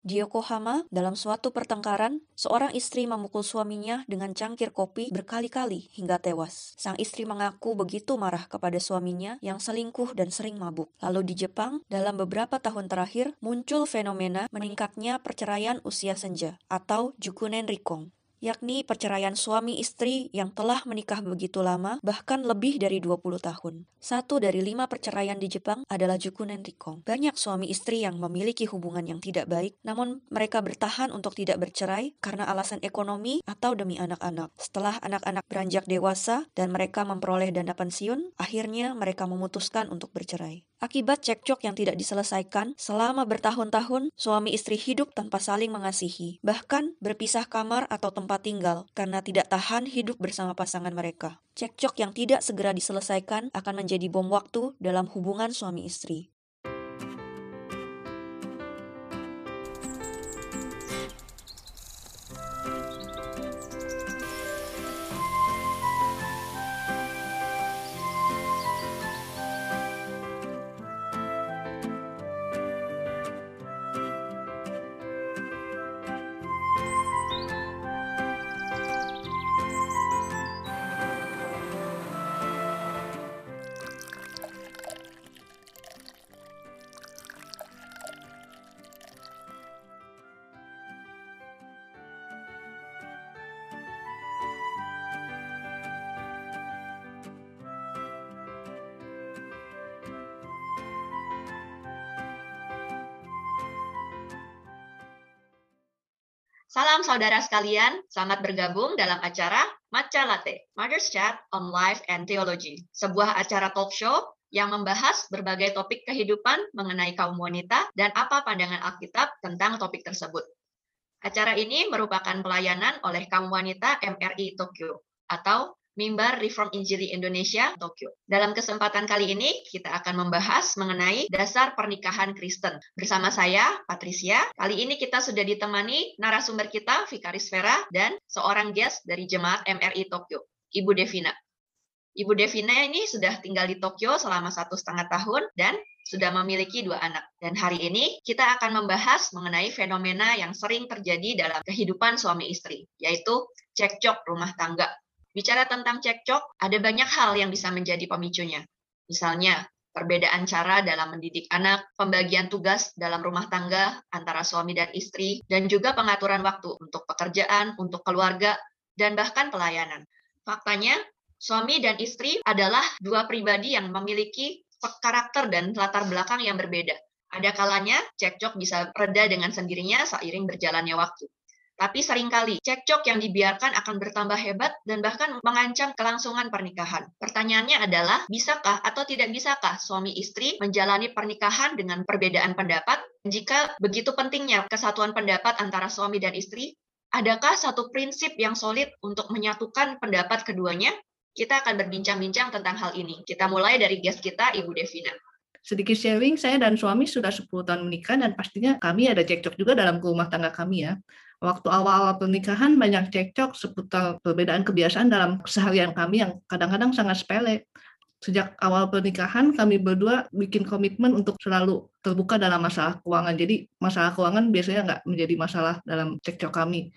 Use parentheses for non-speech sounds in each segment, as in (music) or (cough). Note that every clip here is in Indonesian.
Di Yokohama, dalam suatu pertengkaran, seorang istri memukul suaminya dengan cangkir kopi berkali-kali hingga tewas. Sang istri mengaku begitu marah kepada suaminya yang selingkuh dan sering mabuk. Lalu di Jepang, dalam beberapa tahun terakhir, muncul fenomena meningkatnya perceraian usia senja atau jukunen rikong yakni perceraian suami istri yang telah menikah begitu lama, bahkan lebih dari 20 tahun. Satu dari lima perceraian di Jepang adalah jukunen rikong. Banyak suami istri yang memiliki hubungan yang tidak baik, namun mereka bertahan untuk tidak bercerai karena alasan ekonomi atau demi anak-anak. Setelah anak-anak beranjak dewasa dan mereka memperoleh dana pensiun, akhirnya mereka memutuskan untuk bercerai. Akibat cekcok yang tidak diselesaikan, selama bertahun-tahun suami istri hidup tanpa saling mengasihi, bahkan berpisah kamar atau tempat tinggal karena tidak tahan hidup bersama pasangan mereka. Cekcok yang tidak segera diselesaikan akan menjadi bom waktu dalam hubungan suami istri. Salam saudara sekalian, selamat bergabung dalam acara Matcha Latte, Mother's Chat on Life and Theology, sebuah acara talk show yang membahas berbagai topik kehidupan mengenai kaum wanita dan apa pandangan Alkitab tentang topik tersebut. Acara ini merupakan pelayanan oleh kaum wanita MRI Tokyo atau Mimbar Reform Injili Indonesia, Tokyo. Dalam kesempatan kali ini, kita akan membahas mengenai dasar pernikahan Kristen. Bersama saya, Patricia. Kali ini kita sudah ditemani narasumber kita, Vikaris Vera, dan seorang guest dari Jemaat MRI Tokyo, Ibu Devina. Ibu Devina ini sudah tinggal di Tokyo selama satu setengah tahun dan sudah memiliki dua anak. Dan hari ini kita akan membahas mengenai fenomena yang sering terjadi dalam kehidupan suami istri, yaitu cekcok rumah tangga. Bicara tentang cekcok, ada banyak hal yang bisa menjadi pemicunya. Misalnya, perbedaan cara dalam mendidik anak, pembagian tugas dalam rumah tangga antara suami dan istri, dan juga pengaturan waktu untuk pekerjaan, untuk keluarga, dan bahkan pelayanan. Faktanya, suami dan istri adalah dua pribadi yang memiliki karakter dan latar belakang yang berbeda. Ada kalanya cekcok bisa reda dengan sendirinya seiring berjalannya waktu. Tapi sering kali cekcok yang dibiarkan akan bertambah hebat dan bahkan mengancam kelangsungan pernikahan. Pertanyaannya adalah, bisakah atau tidak bisakah suami istri menjalani pernikahan dengan perbedaan pendapat? Jika begitu pentingnya kesatuan pendapat antara suami dan istri, adakah satu prinsip yang solid untuk menyatukan pendapat keduanya? Kita akan berbincang-bincang tentang hal ini. Kita mulai dari guest kita, Ibu Devina sedikit sharing, saya dan suami sudah 10 tahun menikah dan pastinya kami ada cekcok juga dalam rumah tangga kami ya waktu awal-awal pernikahan banyak cekcok seputar perbedaan kebiasaan dalam keseharian kami yang kadang-kadang sangat sepele. Sejak awal pernikahan kami berdua bikin komitmen untuk selalu terbuka dalam masalah keuangan. Jadi masalah keuangan biasanya nggak menjadi masalah dalam cekcok kami.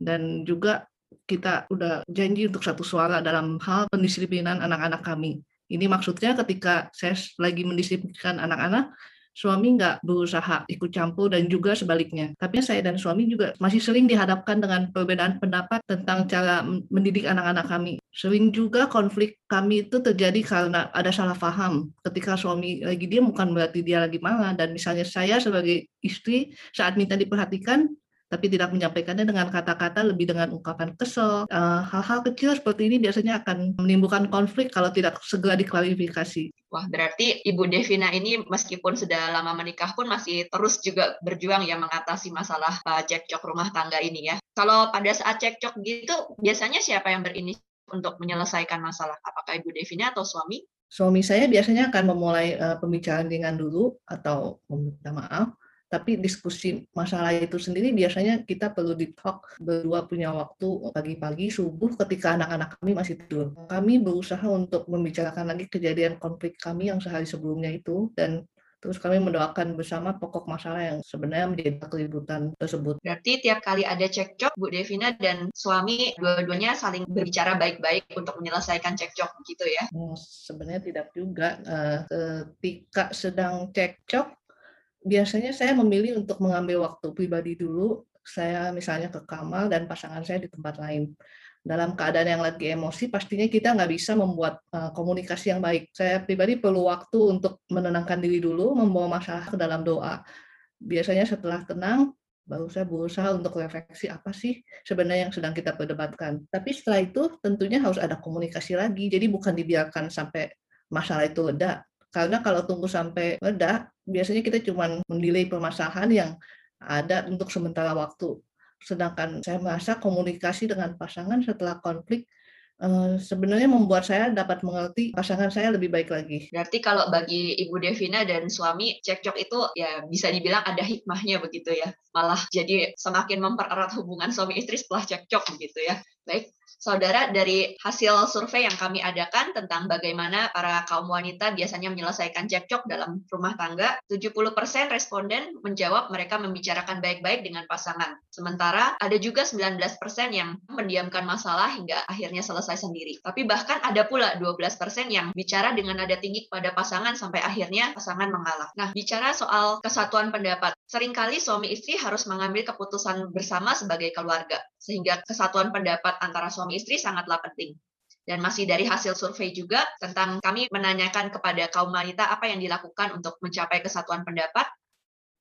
Dan juga kita udah janji untuk satu suara dalam hal pendisiplinan anak-anak kami. Ini maksudnya ketika saya lagi mendisiplinkan anak-anak, suami nggak berusaha ikut campur dan juga sebaliknya. Tapi saya dan suami juga masih sering dihadapkan dengan perbedaan pendapat tentang cara mendidik anak-anak kami. Sering juga konflik kami itu terjadi karena ada salah paham. Ketika suami lagi diam bukan berarti dia lagi marah. Dan misalnya saya sebagai istri saat minta diperhatikan, tapi tidak menyampaikannya dengan kata-kata lebih dengan ungkapan kesel. Eh, hal-hal uh, kecil seperti ini biasanya akan menimbulkan konflik kalau tidak segera diklarifikasi. Wah, berarti Ibu Devina ini meskipun sudah lama menikah pun masih terus juga berjuang ya mengatasi masalah uh, cekcok rumah tangga ini ya. Kalau pada saat cekcok gitu, biasanya siapa yang berinisiatif untuk menyelesaikan masalah? Apakah Ibu Devina atau suami? Suami saya biasanya akan memulai uh, pembicaraan dengan dulu atau meminta maaf tapi diskusi masalah itu sendiri biasanya kita perlu di talk berdua punya waktu pagi-pagi subuh ketika anak-anak kami masih tidur. Kami berusaha untuk membicarakan lagi kejadian konflik kami yang sehari sebelumnya itu dan Terus kami mendoakan bersama pokok masalah yang sebenarnya menjadi keributan tersebut. Berarti tiap kali ada cekcok, Bu Devina dan suami dua-duanya saling berbicara baik-baik untuk menyelesaikan cekcok gitu ya? Oh, sebenarnya tidak juga. Uh, ketika sedang cekcok, biasanya saya memilih untuk mengambil waktu pribadi dulu. Saya misalnya ke kamar dan pasangan saya di tempat lain dalam keadaan yang lagi emosi, pastinya kita nggak bisa membuat uh, komunikasi yang baik. Saya pribadi perlu waktu untuk menenangkan diri dulu, membawa masalah ke dalam doa. Biasanya setelah tenang, baru saya berusaha untuk refleksi apa sih sebenarnya yang sedang kita perdebatkan. Tapi setelah itu tentunya harus ada komunikasi lagi, jadi bukan dibiarkan sampai masalah itu reda. Karena kalau tunggu sampai reda, biasanya kita cuma mendelay permasalahan yang ada untuk sementara waktu sedangkan saya merasa komunikasi dengan pasangan setelah konflik Uh, sebenarnya membuat saya dapat mengerti pasangan saya lebih baik lagi. Berarti kalau bagi Ibu Devina dan suami cekcok itu ya bisa dibilang ada hikmahnya begitu ya. Malah jadi semakin mempererat hubungan suami istri setelah cekcok begitu ya. Baik, Saudara, dari hasil survei yang kami adakan tentang bagaimana para kaum wanita biasanya menyelesaikan cekcok dalam rumah tangga, 70% responden menjawab mereka membicarakan baik-baik dengan pasangan. Sementara ada juga 19% yang mendiamkan masalah hingga akhirnya selesai sendiri. Tapi bahkan ada pula 12% yang bicara dengan nada tinggi kepada pasangan sampai akhirnya pasangan mengalah. Nah, bicara soal kesatuan pendapat, sering kali suami istri harus mengambil keputusan bersama sebagai keluarga, sehingga kesatuan pendapat antara suami istri sangatlah penting. Dan masih dari hasil survei juga tentang kami menanyakan kepada kaum wanita apa yang dilakukan untuk mencapai kesatuan pendapat.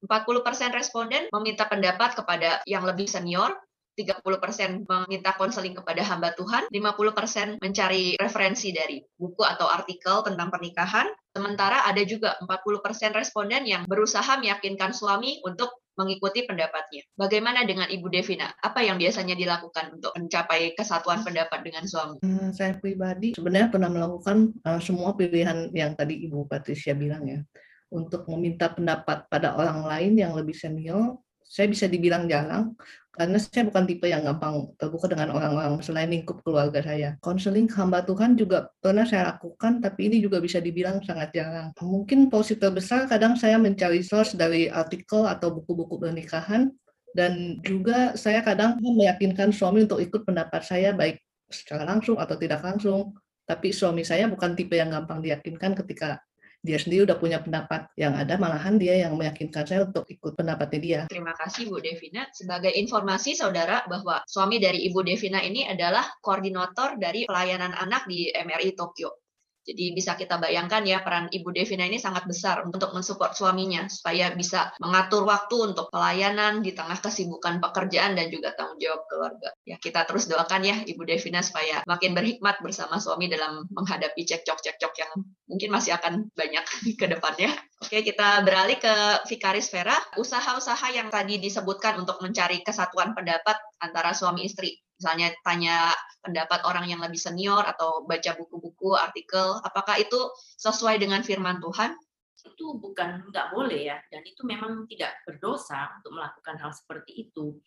40% responden meminta pendapat kepada yang lebih senior, 30% meminta konseling kepada hamba Tuhan, 50% mencari referensi dari buku atau artikel tentang pernikahan, sementara ada juga 40% responden yang berusaha meyakinkan suami untuk mengikuti pendapatnya. Bagaimana dengan Ibu Devina? Apa yang biasanya dilakukan untuk mencapai kesatuan pendapat dengan suami? Hmm, saya pribadi sebenarnya pernah melakukan uh, semua pilihan yang tadi Ibu Patricia bilang ya. Untuk meminta pendapat pada orang lain yang lebih senior, saya bisa dibilang jarang karena saya bukan tipe yang gampang terbuka dengan orang-orang selain lingkup keluarga saya. Konseling hamba Tuhan juga pernah saya lakukan, tapi ini juga bisa dibilang sangat jarang. Mungkin posisi terbesar kadang saya mencari source dari artikel atau buku-buku pernikahan, dan juga saya kadang meyakinkan suami untuk ikut pendapat saya baik secara langsung atau tidak langsung. Tapi suami saya bukan tipe yang gampang diyakinkan ketika dia sendiri udah punya pendapat yang ada malahan dia yang meyakinkan saya untuk ikut pendapatnya dia. Terima kasih Bu Devina. Sebagai informasi saudara bahwa suami dari Ibu Devina ini adalah koordinator dari pelayanan anak di MRI Tokyo. Jadi bisa kita bayangkan ya peran Ibu Devina ini sangat besar untuk mensupport suaminya supaya bisa mengatur waktu untuk pelayanan di tengah kesibukan pekerjaan dan juga tanggung jawab keluarga. Ya kita terus doakan ya Ibu Devina supaya makin berhikmat bersama suami dalam menghadapi cekcok-cekcok yang mungkin masih akan banyak (laughs) ke depannya. Oke, kita beralih ke Vikaris Vera. Usaha-usaha yang tadi disebutkan untuk mencari kesatuan pendapat antara suami istri misalnya tanya pendapat orang yang lebih senior atau baca buku-buku, artikel, apakah itu sesuai dengan firman Tuhan? Itu bukan nggak boleh ya, dan itu memang tidak berdosa untuk melakukan hal seperti itu.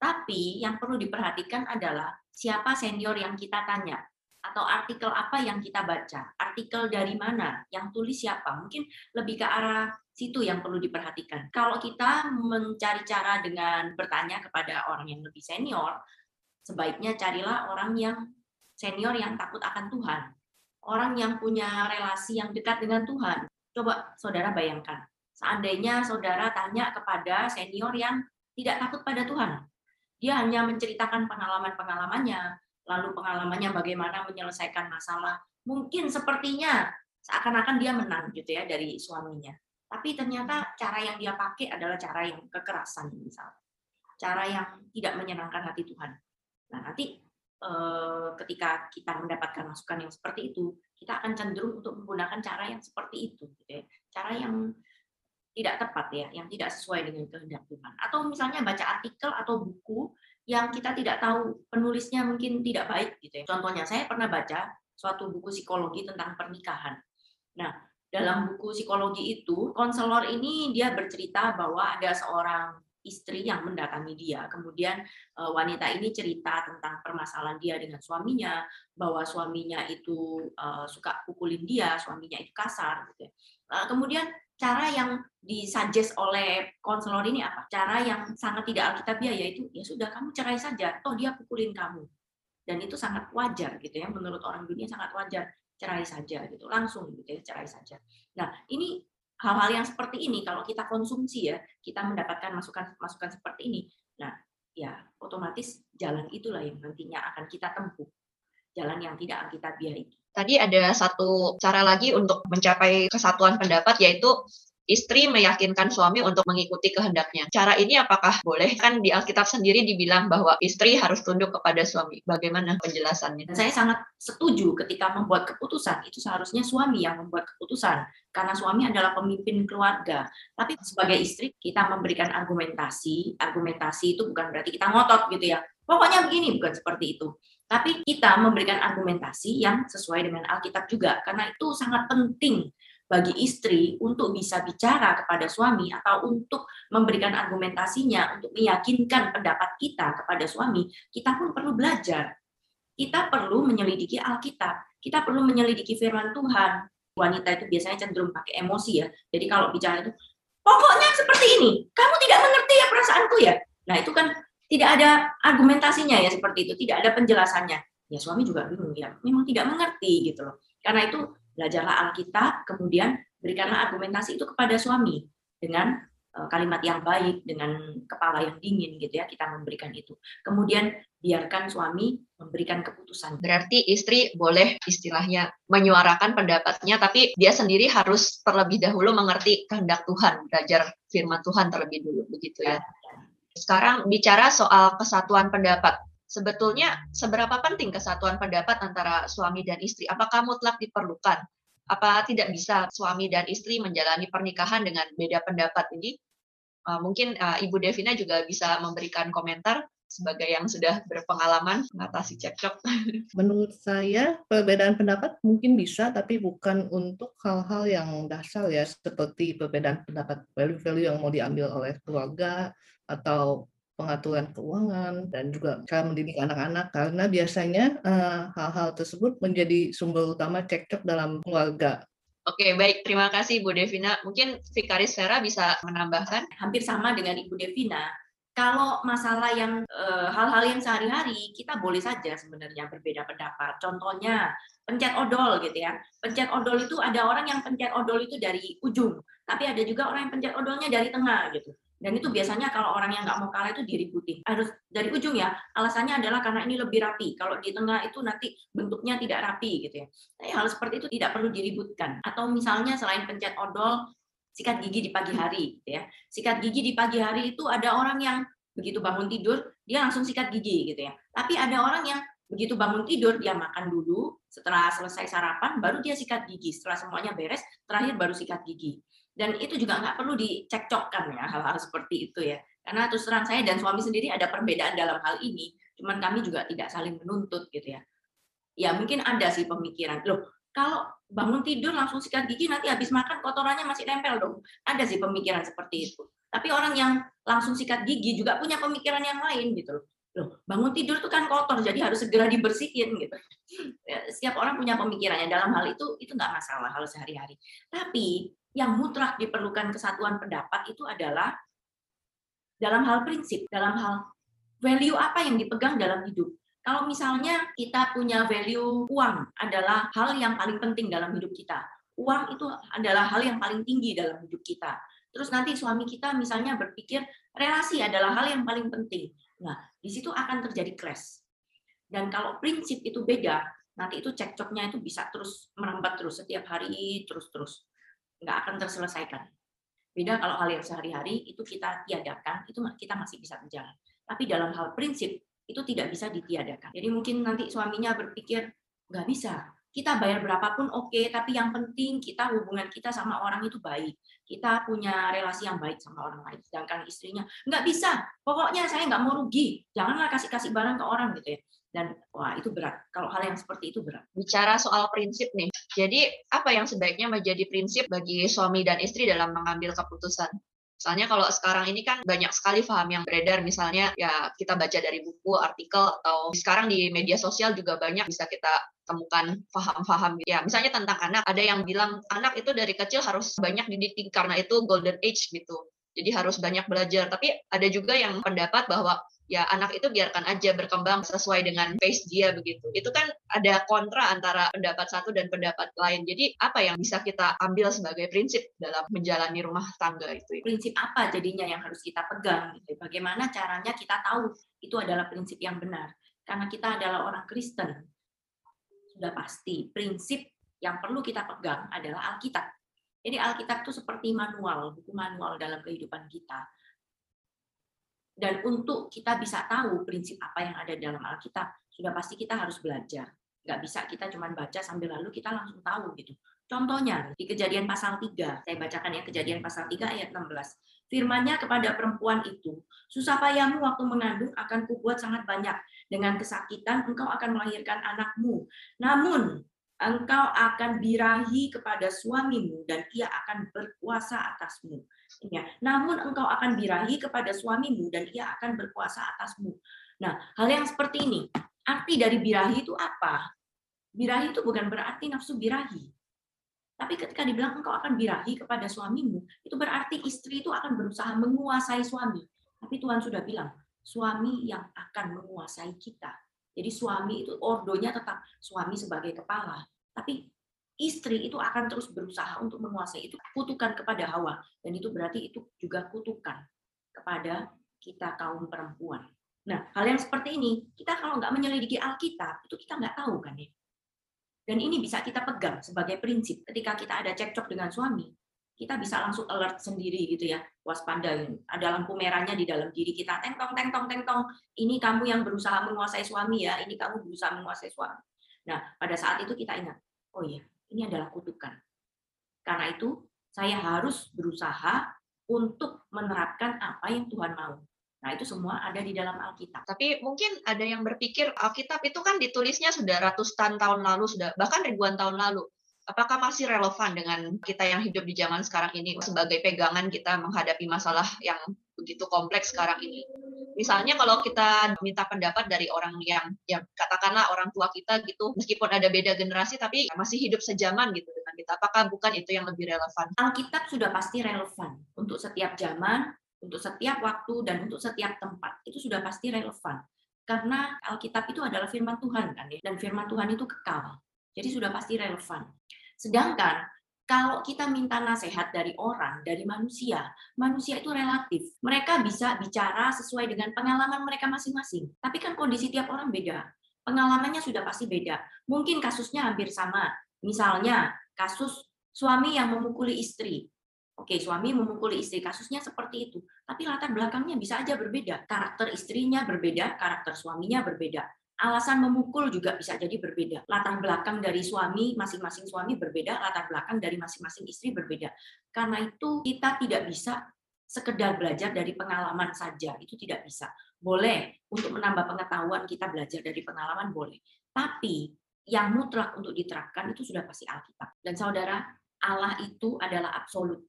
Tapi yang perlu diperhatikan adalah siapa senior yang kita tanya atau artikel apa yang kita baca, artikel dari mana, yang tulis siapa. Mungkin lebih ke arah situ yang perlu diperhatikan. Kalau kita mencari cara dengan bertanya kepada orang yang lebih senior, sebaiknya carilah orang yang senior yang takut akan Tuhan. Orang yang punya relasi yang dekat dengan Tuhan. Coba saudara bayangkan, seandainya saudara tanya kepada senior yang tidak takut pada Tuhan. Dia hanya menceritakan pengalaman-pengalamannya, lalu pengalamannya bagaimana menyelesaikan masalah. Mungkin sepertinya seakan-akan dia menang gitu ya dari suaminya. Tapi ternyata cara yang dia pakai adalah cara yang kekerasan misalnya. Cara yang tidak menyenangkan hati Tuhan. Nah, nanti eh, ketika kita mendapatkan masukan yang seperti itu, kita akan cenderung untuk menggunakan cara yang seperti itu, gitu ya. cara yang tidak tepat ya, yang tidak sesuai dengan kehendak Tuhan. Atau misalnya baca artikel atau buku yang kita tidak tahu penulisnya mungkin tidak baik gitu ya. Contohnya saya pernah baca suatu buku psikologi tentang pernikahan. Nah, dalam buku psikologi itu konselor ini dia bercerita bahwa ada seorang istri yang mendatangi dia. Kemudian eh, wanita ini cerita tentang permasalahan dia dengan suaminya, bahwa suaminya itu eh, suka pukulin dia, suaminya itu kasar. Gitu ya. Uh, kemudian cara yang disuggest oleh konselor ini apa? Cara yang sangat tidak alkitabiah yaitu ya sudah kamu cerai saja, toh dia pukulin kamu. Dan itu sangat wajar gitu ya, menurut orang dunia sangat wajar cerai saja gitu, langsung gitu ya cerai saja. Nah, ini hal-hal yang seperti ini kalau kita konsumsi ya, kita mendapatkan masukan-masukan seperti ini. Nah, ya otomatis jalan itulah yang nantinya akan kita tempuh. Jalan yang tidak alkitabiah itu. Tadi ada satu cara lagi untuk mencapai kesatuan pendapat yaitu istri meyakinkan suami untuk mengikuti kehendaknya. Cara ini apakah boleh? Kan di Alkitab sendiri dibilang bahwa istri harus tunduk kepada suami. Bagaimana penjelasannya? Saya sangat setuju ketika membuat keputusan, itu seharusnya suami yang membuat keputusan. Karena suami adalah pemimpin keluarga. Tapi sebagai istri, kita memberikan argumentasi. Argumentasi itu bukan berarti kita ngotot gitu ya. Pokoknya begini, bukan seperti itu. Tapi kita memberikan argumentasi yang sesuai dengan Alkitab juga. Karena itu sangat penting bagi istri untuk bisa bicara kepada suami atau untuk memberikan argumentasinya untuk meyakinkan pendapat kita kepada suami, kita pun perlu belajar. Kita perlu menyelidiki Alkitab, kita perlu menyelidiki firman Tuhan. Wanita itu biasanya cenderung pakai emosi ya. Jadi kalau bicara itu, pokoknya seperti ini, kamu tidak mengerti ya perasaanku ya. Nah itu kan tidak ada argumentasinya ya seperti itu, tidak ada penjelasannya. Ya suami juga bingung ya, memang tidak mengerti gitu loh. Karena itu belajarlah Alkitab, kemudian berikanlah argumentasi itu kepada suami dengan eh, kalimat yang baik, dengan kepala yang dingin gitu ya, kita memberikan itu. Kemudian biarkan suami memberikan keputusan. Berarti istri boleh istilahnya menyuarakan pendapatnya, tapi dia sendiri harus terlebih dahulu mengerti kehendak Tuhan, belajar firman Tuhan terlebih dulu, begitu ya. Sekarang bicara soal kesatuan pendapat sebetulnya seberapa penting kesatuan pendapat antara suami dan istri? Apakah mutlak diperlukan? Apa tidak bisa suami dan istri menjalani pernikahan dengan beda pendapat ini? Uh, mungkin uh, Ibu Devina juga bisa memberikan komentar sebagai yang sudah berpengalaman mengatasi cekcok. (laughs) Menurut saya perbedaan pendapat mungkin bisa, tapi bukan untuk hal-hal yang dasar ya, seperti perbedaan pendapat value-value yang mau diambil oleh keluarga atau pengaturan keuangan dan juga cara mendidik anak-anak karena biasanya uh, hal-hal tersebut menjadi sumber utama cekcok dalam keluarga. Oke, baik. Terima kasih Bu Devina. Mungkin Vikaris Vera bisa menambahkan? Hampir sama dengan Ibu Devina. Kalau masalah yang eh, hal-hal yang sehari-hari kita boleh saja sebenarnya berbeda pendapat. Contohnya pencet odol gitu ya. Pencet odol itu ada orang yang pencet odol itu dari ujung, tapi ada juga orang yang pencet odolnya dari tengah gitu. Dan itu biasanya kalau orang yang nggak mau kalah itu diributin. Harus dari ujung ya, alasannya adalah karena ini lebih rapi. Kalau di tengah itu nanti bentuknya tidak rapi gitu ya. Nah, hal seperti itu tidak perlu diributkan. Atau misalnya selain pencet odol, sikat gigi di pagi hari gitu ya. Sikat gigi di pagi hari itu ada orang yang begitu bangun tidur, dia langsung sikat gigi gitu ya. Tapi ada orang yang begitu bangun tidur, dia makan dulu, setelah selesai sarapan, baru dia sikat gigi. Setelah semuanya beres, terakhir baru sikat gigi dan itu juga nggak perlu dicekcokkan ya hal-hal seperti itu ya. Karena terus terang saya dan suami sendiri ada perbedaan dalam hal ini cuman kami juga tidak saling menuntut gitu ya. Ya mungkin ada sih pemikiran loh kalau bangun tidur langsung sikat gigi nanti habis makan kotorannya masih nempel dong. Ada sih pemikiran seperti itu. Tapi orang yang langsung sikat gigi juga punya pemikiran yang lain gitu loh. Loh bangun tidur itu kan kotor jadi harus segera dibersihin gitu. Ya, setiap orang punya pemikirannya. Dalam hal itu itu nggak masalah hal sehari-hari. Tapi yang mutlak diperlukan kesatuan pendapat itu adalah dalam hal prinsip, dalam hal value apa yang dipegang dalam hidup. Kalau misalnya kita punya value uang adalah hal yang paling penting dalam hidup kita. Uang itu adalah hal yang paling tinggi dalam hidup kita. Terus nanti suami kita misalnya berpikir relasi adalah hal yang paling penting. Nah, di situ akan terjadi clash. Dan kalau prinsip itu beda, nanti itu cekcoknya itu bisa terus merambat terus setiap hari terus-terus nggak akan terselesaikan. Beda kalau hal yang sehari-hari itu kita tiadakan, itu kita masih bisa berjalan. Tapi dalam hal prinsip itu tidak bisa ditiadakan. Jadi mungkin nanti suaminya berpikir nggak bisa. Kita bayar berapapun oke, okay, tapi yang penting kita hubungan kita sama orang itu baik. Kita punya relasi yang baik sama orang lain. Sedangkan istrinya nggak bisa. Pokoknya saya nggak mau rugi. Janganlah kasih kasih barang ke orang gitu ya dan wah itu berat. Kalau hal yang seperti itu berat. Bicara soal prinsip nih, jadi apa yang sebaiknya menjadi prinsip bagi suami dan istri dalam mengambil keputusan? Misalnya kalau sekarang ini kan banyak sekali paham yang beredar, misalnya ya kita baca dari buku, artikel, atau sekarang di media sosial juga banyak bisa kita temukan paham-paham ya misalnya tentang anak ada yang bilang anak itu dari kecil harus banyak dididik karena itu golden age gitu jadi harus banyak belajar tapi ada juga yang pendapat bahwa ya anak itu biarkan aja berkembang sesuai dengan pace dia begitu. Itu kan ada kontra antara pendapat satu dan pendapat lain. Jadi apa yang bisa kita ambil sebagai prinsip dalam menjalani rumah tangga itu? Prinsip apa jadinya yang harus kita pegang? Bagaimana caranya kita tahu itu adalah prinsip yang benar? Karena kita adalah orang Kristen. Sudah pasti prinsip yang perlu kita pegang adalah Alkitab. Jadi Alkitab itu seperti manual, buku manual dalam kehidupan kita dan untuk kita bisa tahu prinsip apa yang ada dalam Alkitab, sudah pasti kita harus belajar. Nggak bisa kita cuma baca sambil lalu kita langsung tahu gitu. Contohnya di kejadian pasal 3, saya bacakan ya kejadian pasal 3 ayat 16. Firmannya kepada perempuan itu, susah payahmu waktu mengandung akan kubuat sangat banyak. Dengan kesakitan engkau akan melahirkan anakmu. Namun engkau akan birahi kepada suamimu dan ia akan berkuasa atasmu Ya. Namun engkau akan birahi kepada suamimu dan ia akan berkuasa atasmu. Nah, hal yang seperti ini, arti dari birahi itu apa? Birahi itu bukan berarti nafsu birahi. Tapi ketika dibilang engkau akan birahi kepada suamimu, itu berarti istri itu akan berusaha menguasai suami. Tapi Tuhan sudah bilang, suami yang akan menguasai kita. Jadi suami itu ordonya tetap suami sebagai kepala. Tapi istri itu akan terus berusaha untuk menguasai itu kutukan kepada Hawa dan itu berarti itu juga kutukan kepada kita kaum perempuan. Nah, hal yang seperti ini kita kalau nggak menyelidiki Alkitab itu kita nggak tahu kan ya. Dan ini bisa kita pegang sebagai prinsip ketika kita ada cekcok dengan suami, kita bisa langsung alert sendiri gitu ya, waspada ada lampu merahnya di dalam diri kita, tengtong tengtong tengtong, ini kamu yang berusaha menguasai suami ya, ini kamu berusaha menguasai suami. Nah, pada saat itu kita ingat, oh iya, ini adalah kutukan. Karena itu, saya harus berusaha untuk menerapkan apa yang Tuhan mau. Nah, itu semua ada di dalam Alkitab. Tapi mungkin ada yang berpikir Alkitab itu kan ditulisnya sudah ratusan tahun lalu, sudah bahkan ribuan tahun lalu. Apakah masih relevan dengan kita yang hidup di zaman sekarang ini sebagai pegangan kita menghadapi masalah yang begitu kompleks sekarang ini? Misalnya kalau kita minta pendapat dari orang yang yang katakanlah orang tua kita gitu, meskipun ada beda generasi tapi masih hidup sejaman gitu dengan kita. Apakah bukan itu yang lebih relevan? Alkitab sudah pasti relevan untuk setiap zaman, untuk setiap waktu dan untuk setiap tempat. Itu sudah pasti relevan. Karena Alkitab itu adalah firman Tuhan kan ya, dan firman Tuhan itu kekal. Jadi sudah pasti relevan. Sedangkan kalau kita minta nasihat dari orang, dari manusia, manusia itu relatif. Mereka bisa bicara sesuai dengan pengalaman mereka masing-masing. Tapi kan kondisi tiap orang beda. Pengalamannya sudah pasti beda. Mungkin kasusnya hampir sama. Misalnya, kasus suami yang memukuli istri. Oke, suami memukuli istri, kasusnya seperti itu. Tapi latar belakangnya bisa aja berbeda. Karakter istrinya berbeda, karakter suaminya berbeda alasan memukul juga bisa jadi berbeda. Latar belakang dari suami, masing-masing suami berbeda, latar belakang dari masing-masing istri berbeda. Karena itu kita tidak bisa sekedar belajar dari pengalaman saja, itu tidak bisa. Boleh untuk menambah pengetahuan kita belajar dari pengalaman boleh. Tapi yang mutlak untuk diterapkan itu sudah pasti Alkitab. Dan saudara, Allah itu adalah absolut.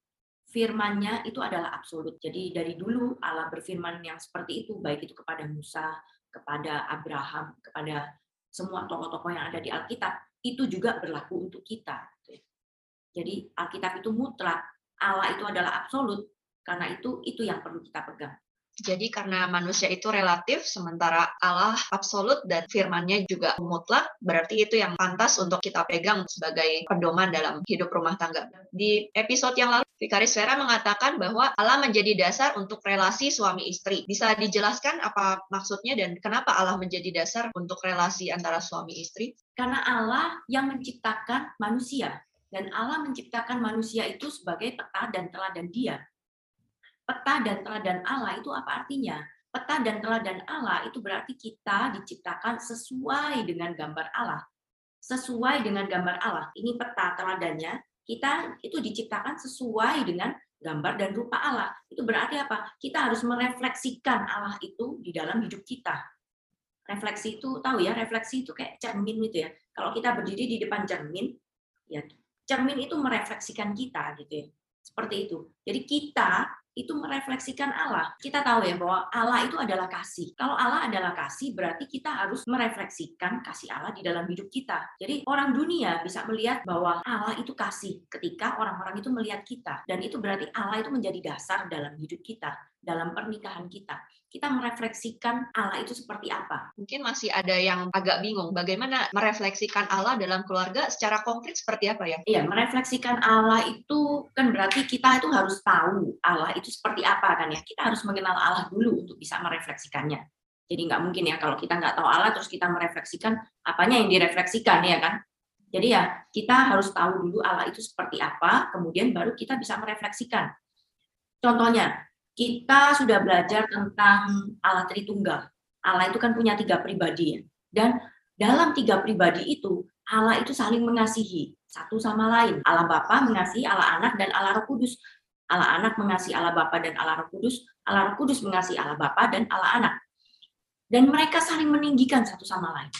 Firmannya itu adalah absolut. Jadi dari dulu Allah berfirman yang seperti itu, baik itu kepada Musa, kepada Abraham, kepada semua tokoh-tokoh yang ada di Alkitab, itu juga berlaku untuk kita. Jadi Alkitab itu mutlak, Allah itu adalah absolut, karena itu itu yang perlu kita pegang. Jadi karena manusia itu relatif, sementara Allah absolut dan firmannya juga mutlak, berarti itu yang pantas untuk kita pegang sebagai pedoman dalam hidup rumah tangga. Di episode yang lalu, Vikaris Vera mengatakan bahwa Allah menjadi dasar untuk relasi suami istri. Bisa dijelaskan apa maksudnya dan kenapa Allah menjadi dasar untuk relasi antara suami istri? Karena Allah yang menciptakan manusia. Dan Allah menciptakan manusia itu sebagai peta dan teladan dia peta dan teladan Allah itu apa artinya? Peta dan teladan Allah itu berarti kita diciptakan sesuai dengan gambar Allah. Sesuai dengan gambar Allah. Ini peta teladannya, kita itu diciptakan sesuai dengan gambar dan rupa Allah. Itu berarti apa? Kita harus merefleksikan Allah itu di dalam hidup kita. Refleksi itu tahu ya, refleksi itu kayak cermin gitu ya. Kalau kita berdiri di depan cermin, ya cermin itu merefleksikan kita gitu ya. Seperti itu. Jadi kita itu merefleksikan Allah. Kita tahu ya bahwa Allah itu adalah kasih. Kalau Allah adalah kasih, berarti kita harus merefleksikan kasih Allah di dalam hidup kita. Jadi orang dunia bisa melihat bahwa Allah itu kasih ketika orang-orang itu melihat kita. Dan itu berarti Allah itu menjadi dasar dalam hidup kita, dalam pernikahan kita kita merefleksikan Allah itu seperti apa. Mungkin masih ada yang agak bingung bagaimana merefleksikan Allah dalam keluarga secara konkret seperti apa ya? Iya, merefleksikan Allah itu kan berarti kita itu harus tahu Allah itu seperti apa kan ya. Kita harus mengenal Allah dulu untuk bisa merefleksikannya. Jadi nggak mungkin ya kalau kita nggak tahu Allah terus kita merefleksikan apanya yang direfleksikan ya kan. Jadi ya kita harus tahu dulu Allah itu seperti apa, kemudian baru kita bisa merefleksikan. Contohnya, kita sudah belajar tentang Allah Tritunggal. Allah itu kan punya tiga pribadi ya. Dan dalam tiga pribadi itu, Allah itu saling mengasihi satu sama lain. Allah Bapa mengasihi Allah Anak dan Allah Roh Kudus. Allah Anak mengasihi Allah Bapa dan Allah Roh Kudus. Allah Roh Kudus mengasihi Allah Bapa dan Allah Anak. Dan mereka saling meninggikan satu sama lain.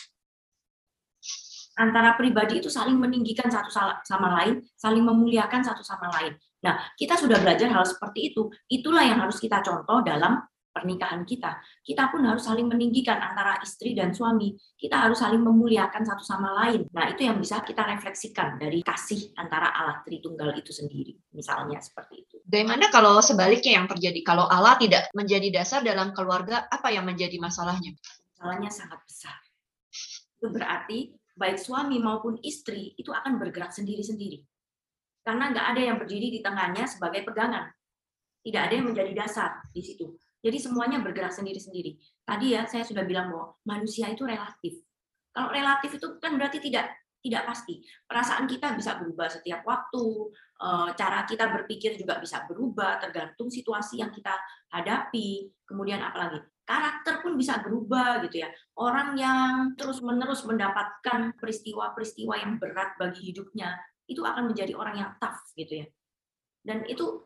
Antara pribadi itu saling meninggikan satu sama lain, saling memuliakan satu sama lain. Nah, kita sudah belajar hal seperti itu. Itulah yang harus kita contoh dalam pernikahan kita. Kita pun harus saling meninggikan antara istri dan suami. Kita harus saling memuliakan satu sama lain. Nah, itu yang bisa kita refleksikan dari kasih antara Allah Tritunggal itu sendiri. Misalnya seperti itu. Bagaimana kalau sebaliknya yang terjadi? Kalau Allah tidak menjadi dasar dalam keluarga, apa yang menjadi masalahnya? Masalahnya sangat besar. Itu berarti baik suami maupun istri itu akan bergerak sendiri-sendiri karena nggak ada yang berdiri di tengahnya sebagai pegangan. Tidak ada yang menjadi dasar di situ. Jadi semuanya bergerak sendiri-sendiri. Tadi ya saya sudah bilang bahwa manusia itu relatif. Kalau relatif itu kan berarti tidak tidak pasti. Perasaan kita bisa berubah setiap waktu, eh, cara kita berpikir juga bisa berubah tergantung situasi yang kita hadapi. Kemudian apalagi karakter pun bisa berubah gitu ya. Orang yang terus-menerus mendapatkan peristiwa-peristiwa yang berat bagi hidupnya itu akan menjadi orang yang tough gitu ya. Dan itu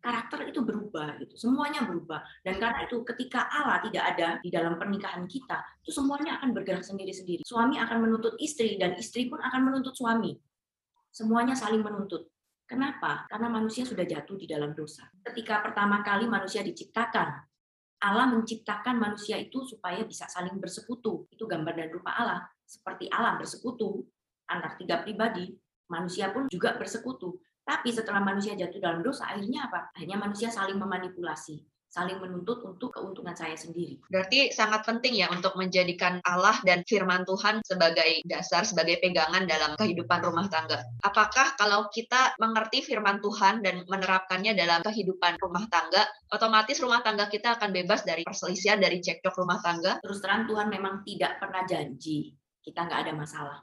karakter itu berubah gitu. Semuanya berubah. Dan karena itu ketika Allah tidak ada di dalam pernikahan kita, itu semuanya akan bergerak sendiri-sendiri. Suami akan menuntut istri dan istri pun akan menuntut suami. Semuanya saling menuntut. Kenapa? Karena manusia sudah jatuh di dalam dosa. Ketika pertama kali manusia diciptakan, Allah menciptakan manusia itu supaya bisa saling bersekutu. Itu gambar dan rupa Allah. Seperti Allah bersekutu antar tiga pribadi, manusia pun juga bersekutu. Tapi setelah manusia jatuh dalam dosa, akhirnya apa? Akhirnya manusia saling memanipulasi, saling menuntut untuk keuntungan saya sendiri. Berarti sangat penting ya untuk menjadikan Allah dan firman Tuhan sebagai dasar, sebagai pegangan dalam kehidupan rumah tangga. Apakah kalau kita mengerti firman Tuhan dan menerapkannya dalam kehidupan rumah tangga, otomatis rumah tangga kita akan bebas dari perselisihan, dari cekcok rumah tangga? Terus terang Tuhan memang tidak pernah janji kita nggak ada masalah.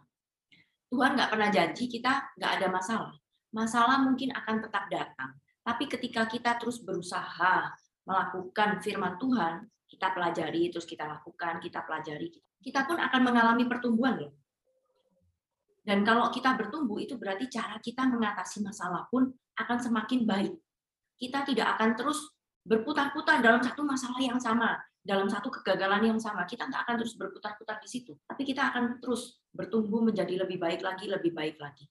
Tuhan nggak pernah janji kita nggak ada masalah. Masalah mungkin akan tetap datang. Tapi ketika kita terus berusaha melakukan firman Tuhan, kita pelajari, terus kita lakukan, kita pelajari, kita pun akan mengalami pertumbuhan loh. Dan kalau kita bertumbuh, itu berarti cara kita mengatasi masalah pun akan semakin baik. Kita tidak akan terus berputar-putar dalam satu masalah yang sama dalam satu kegagalan yang sama. Kita nggak akan terus berputar-putar di situ, tapi kita akan terus bertumbuh menjadi lebih baik lagi, lebih baik lagi.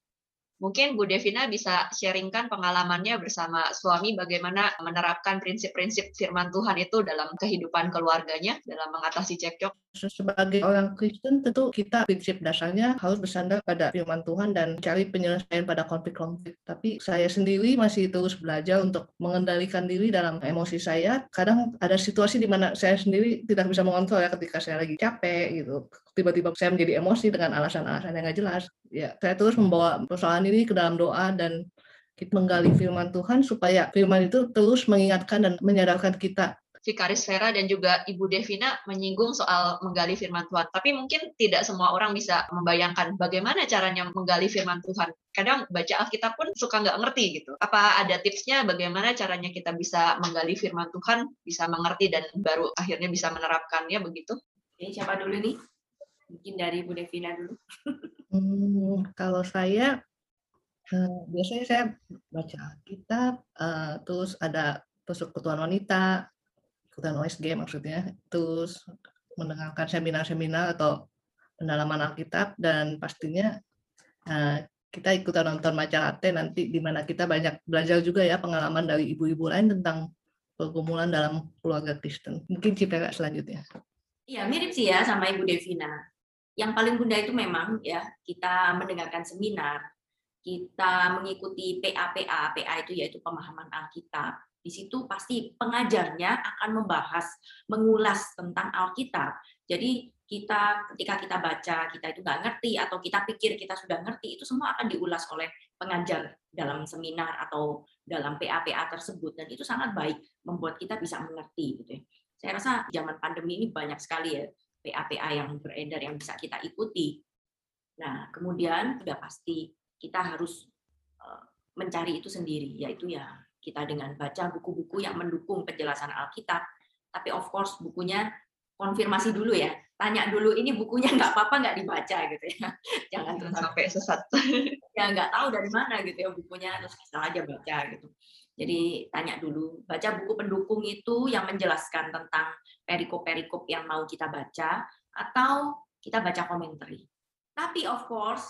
Mungkin Bu Devina bisa sharingkan pengalamannya bersama suami bagaimana menerapkan prinsip-prinsip firman Tuhan itu dalam kehidupan keluarganya, dalam mengatasi cekcok. Sebagai orang Kristen tentu kita prinsip dasarnya harus bersandar pada firman Tuhan dan cari penyelesaian pada konflik-konflik. Tapi saya sendiri masih terus belajar untuk mengendalikan diri dalam emosi saya. Kadang ada situasi di mana saya sendiri tidak bisa mengontrol ya ketika saya lagi capek gitu tiba-tiba saya menjadi emosi dengan alasan-alasan yang nggak jelas. Ya, saya terus membawa persoalan ini ke dalam doa dan kita menggali firman Tuhan supaya firman itu terus mengingatkan dan menyadarkan kita Vikaris Vera dan juga Ibu Devina menyinggung soal menggali firman Tuhan. Tapi mungkin tidak semua orang bisa membayangkan bagaimana caranya menggali firman Tuhan. Kadang baca Alkitab pun suka nggak ngerti gitu. Apa ada tipsnya bagaimana caranya kita bisa menggali firman Tuhan, bisa mengerti dan baru akhirnya bisa menerapkannya begitu? Oke, siapa dulu nih? Mungkin dari Bu Devina dulu. hmm, kalau saya uh, biasanya saya baca kitab, uh, terus ada persekutuan wanita, ikutan OSG maksudnya, terus mendengarkan seminar-seminar atau pendalaman Alkitab dan pastinya uh, kita ikutan nonton Majalate nanti di mana kita banyak belajar juga ya pengalaman dari ibu-ibu lain tentang pergumulan dalam keluarga Kristen. Mungkin Cipera selanjutnya. Iya, mirip sih ya sama Ibu Devina. Yang paling bunda itu memang ya kita mendengarkan seminar, kita mengikuti PA-PA, PA itu yaitu pemahaman Alkitab. Di situ pasti pengajarnya akan membahas, mengulas tentang Alkitab. Jadi kita ketika kita baca kita itu nggak ngerti atau kita pikir kita sudah ngerti itu semua akan diulas oleh pengajar dalam seminar atau dalam PA-PA tersebut dan itu sangat baik membuat kita bisa mengerti gitu ya. Saya rasa zaman pandemi ini banyak sekali ya PA-PA yang beredar yang bisa kita ikuti. Nah, kemudian sudah pasti kita harus eh, mencari itu sendiri yaitu ya kita dengan baca buku-buku yang mendukung penjelasan Alkitab. Tapi of course bukunya konfirmasi dulu ya. Tanya dulu ini bukunya nggak apa-apa nggak dibaca? gitu ya. (laughs) Jangan terus sampai sesat. (laughs) Ya nggak tahu dari mana gitu ya bukunya terus aja baca gitu jadi tanya dulu. Baca buku pendukung itu yang menjelaskan tentang perikop-perikop yang mau kita baca atau kita baca komentar tapi of course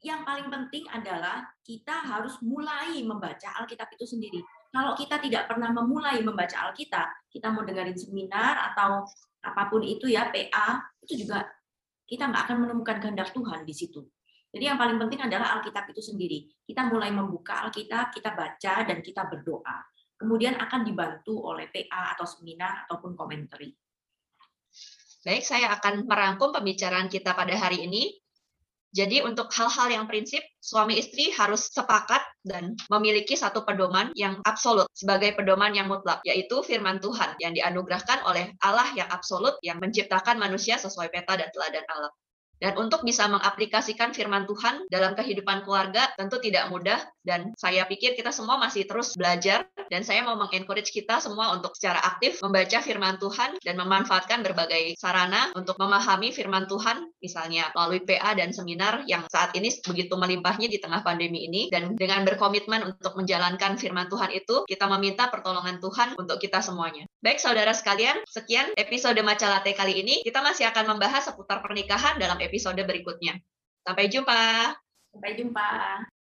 yang paling penting adalah kita harus mulai membaca Alkitab itu sendiri. Kalau kita tidak pernah memulai membaca Alkitab, kita mau dengerin seminar atau apa pun itu ya PA, itu juga kita nggak akan menemukan kehendak Tuhan di situ. Jadi yang paling penting adalah Alkitab itu sendiri. Kita mulai membuka Alkitab, kita baca dan kita berdoa. Kemudian akan dibantu oleh PA atau seminar ataupun komentari. Baik, saya akan merangkum pembicaraan kita pada hari ini. Jadi untuk hal-hal yang prinsip, suami istri harus sepakat dan memiliki satu pedoman yang absolut sebagai pedoman yang mutlak, yaitu firman Tuhan yang dianugerahkan oleh Allah yang absolut yang menciptakan manusia sesuai peta dan teladan Allah. Dan untuk bisa mengaplikasikan firman Tuhan dalam kehidupan keluarga tentu tidak mudah dan saya pikir kita semua masih terus belajar dan saya mau mengencourage kita semua untuk secara aktif membaca firman Tuhan dan memanfaatkan berbagai sarana untuk memahami firman Tuhan misalnya melalui PA dan seminar yang saat ini begitu melimpahnya di tengah pandemi ini dan dengan berkomitmen untuk menjalankan firman Tuhan itu kita meminta pertolongan Tuhan untuk kita semuanya. Baik saudara sekalian, sekian episode Macalate kali ini. Kita masih akan membahas seputar pernikahan dalam episode berikutnya. Sampai jumpa. Sampai jumpa.